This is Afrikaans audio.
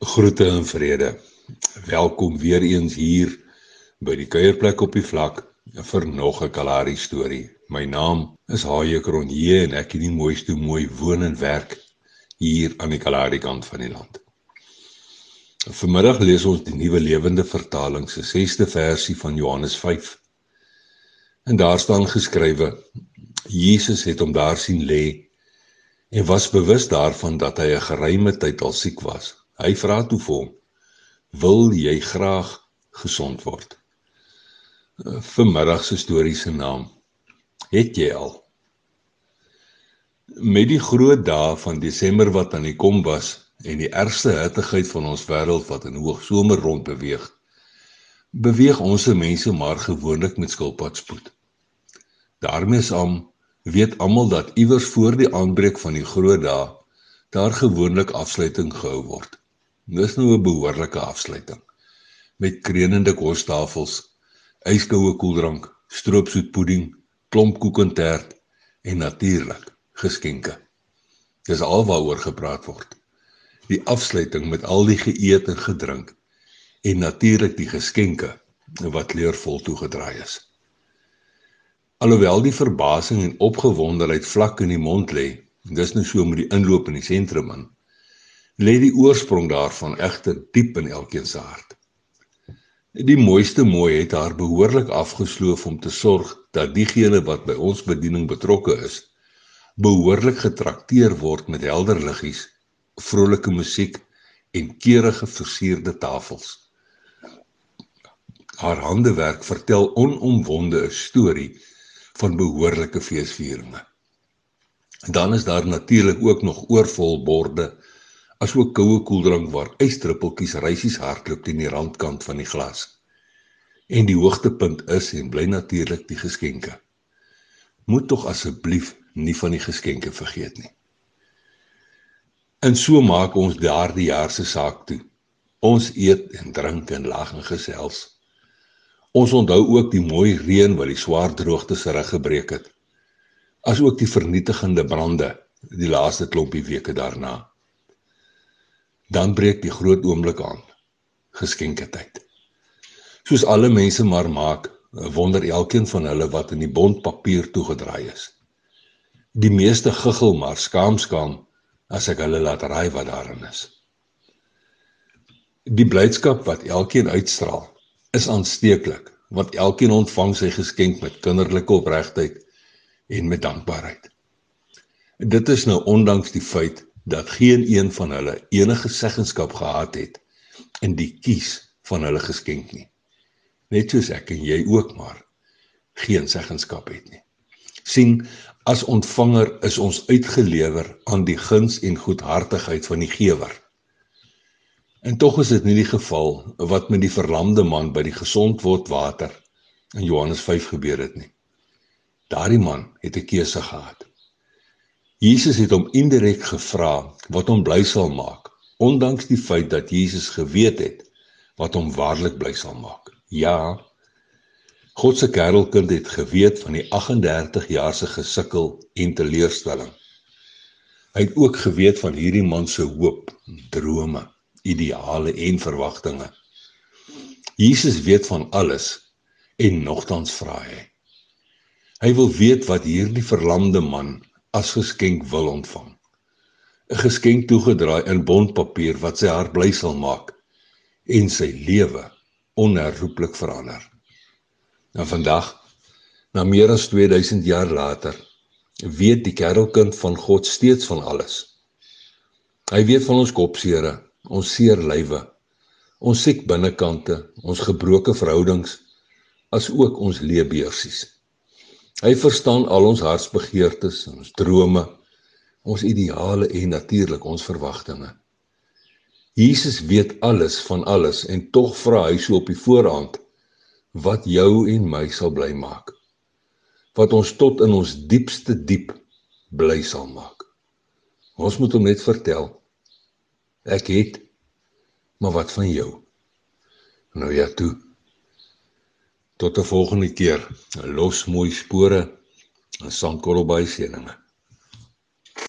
Groete en vrede. Welkom weer eens hier by die kuierplek op die vlak vir nog 'n Kalahari storie. My naam is Haie Kronje en ek het die mooiste mooi woon en werk hier aan die Kalahari kant van die land. Vanmiddag lees ons die Nuwe Lewende Vertaling se 6ste versie van Johannes 5. En daar staan geskrywe: Jesus het hom daar sien lê en was bewus daarvan dat hy 'n geruime tyd al siek was. Hy vra toe vir hom: "Wil jy graag gesond word?" Vanmiddag se storie se naam het jy al. Met die groot dae van Desember wat aan die kom was en die ergste hittigheid van ons wêreld wat in hoogsomer rond beweeg, beweeg ons se mense maar gewoonlik met skilpadspoed. daarmee saam weet almal dat iewers voor die aanbreek van die groot dae daar gewoonlik afsluiting gehou word. Dis nou 'n behoorlike afsluiting met krenende kostafels, yskoue koeldrank, stroopsoetpudding, klompkoek en tert en natuurlik geskenke. Dis alwaaroor gepraat word. Die afsluiting met al die geëet en gedrink en natuurlik die geskenke wat leervol toegedraai is. Alhoewel die verbasing en opgewondenheid vlak in die mond lê, dis nou so met die inloop in die sentrum in lê die oorsprong daarvan egter diep in elkeen se hart. Die mooiste mooi het haar behoorlik afgesloof om te sorg dat diegene wat by ons bediening betrokke is, behoorlik getrakteer word met helder liggies, vrolike musiek en keurige versierde tafels. Haar handewerk vertel onomwonde 'n storie van behoorlike feesvieringe. Dan is daar natuurlik ook nog oorvol borde asook koue koeldrank waar ysdruppeltjies reisies hardloop teen die randkant van die glas. En die hoogtepunt is en bly natuurlik die geskenke. Moet tog asseblief nie van die geskenke vergeet nie. En so maak ons daardie jaar se saak toe. Ons eet en drink en lag en gesels. Ons onthou ook die mooi reën wat die swaar droogte se rug gebreek het. Asook die vernietigende brande die laaste klompie weke daarna dan breek die groot oomblik aan. Geskenke tyd. Soos alle mense maar maak, wonder elkeen van hulle wat in die bondpapier toegedraai is. Die meeste giggel maar skaam skaam as ek hulle laat raai wat daarin is. Die blydskap wat elkeen uitstraal, is aansteeklik, want elkeen ontvang sy geskenk met kinderlike opregtheid en met dankbaarheid. Dit is nou ondanks die feit dat geen een van hulle enige seggenskap gehad het in die kies van hulle geskenk nie. Net soos ek en jy ook maar geen seggenskap het nie. sien as ontvanger is ons uitgelewer aan die guns en goedhartigheid van die gewer. En tog is dit nie die geval wat met die verlamde man by die gesond word water in Johannes 5 gebeur het nie. Daardie man het 'n keuse gehad. Jesus het hom indirek gevra wat hom bly sal maak, ondanks die feit dat Jesus geweet het wat hom waarlik bly sal maak. Ja, God se kerelkind het geweet van die 38 jaar se gesukkel en teleurstelling. Hy het ook geweet van hierdie man se hoop, drome, ideale en verwagtinge. Jesus weet van alles en nogtans vra hy. Hy wil weet wat hierdie verlamde man as geskenk wil ontvang. 'n Geskenk toegedraai in bondpapier wat sy hart bly sal maak en sy lewe onherroepelik verander. Nou vandag, na meer as 2000 jaar later, weet die kerelkind van God steeds van alles. Hy weet van ons kopseere, ons seer lywe, ons siek binnekante, ons gebroke verhoudings, as ook ons leebeursies. Hy verstaan al ons hartsbegeertes, ons drome, ons ideale en natuurlik ons verwagtinge. Jesus weet alles van alles en tog vra hy so op die voorhand wat jou en my sal bly maak. Wat ons tot in ons diepste diep bly sal maak. Ons moet hom net vertel. Ek het maar wat van jou? Nou ja, toe. Tot 'n volgende keer. Los mooi spore en seëninge.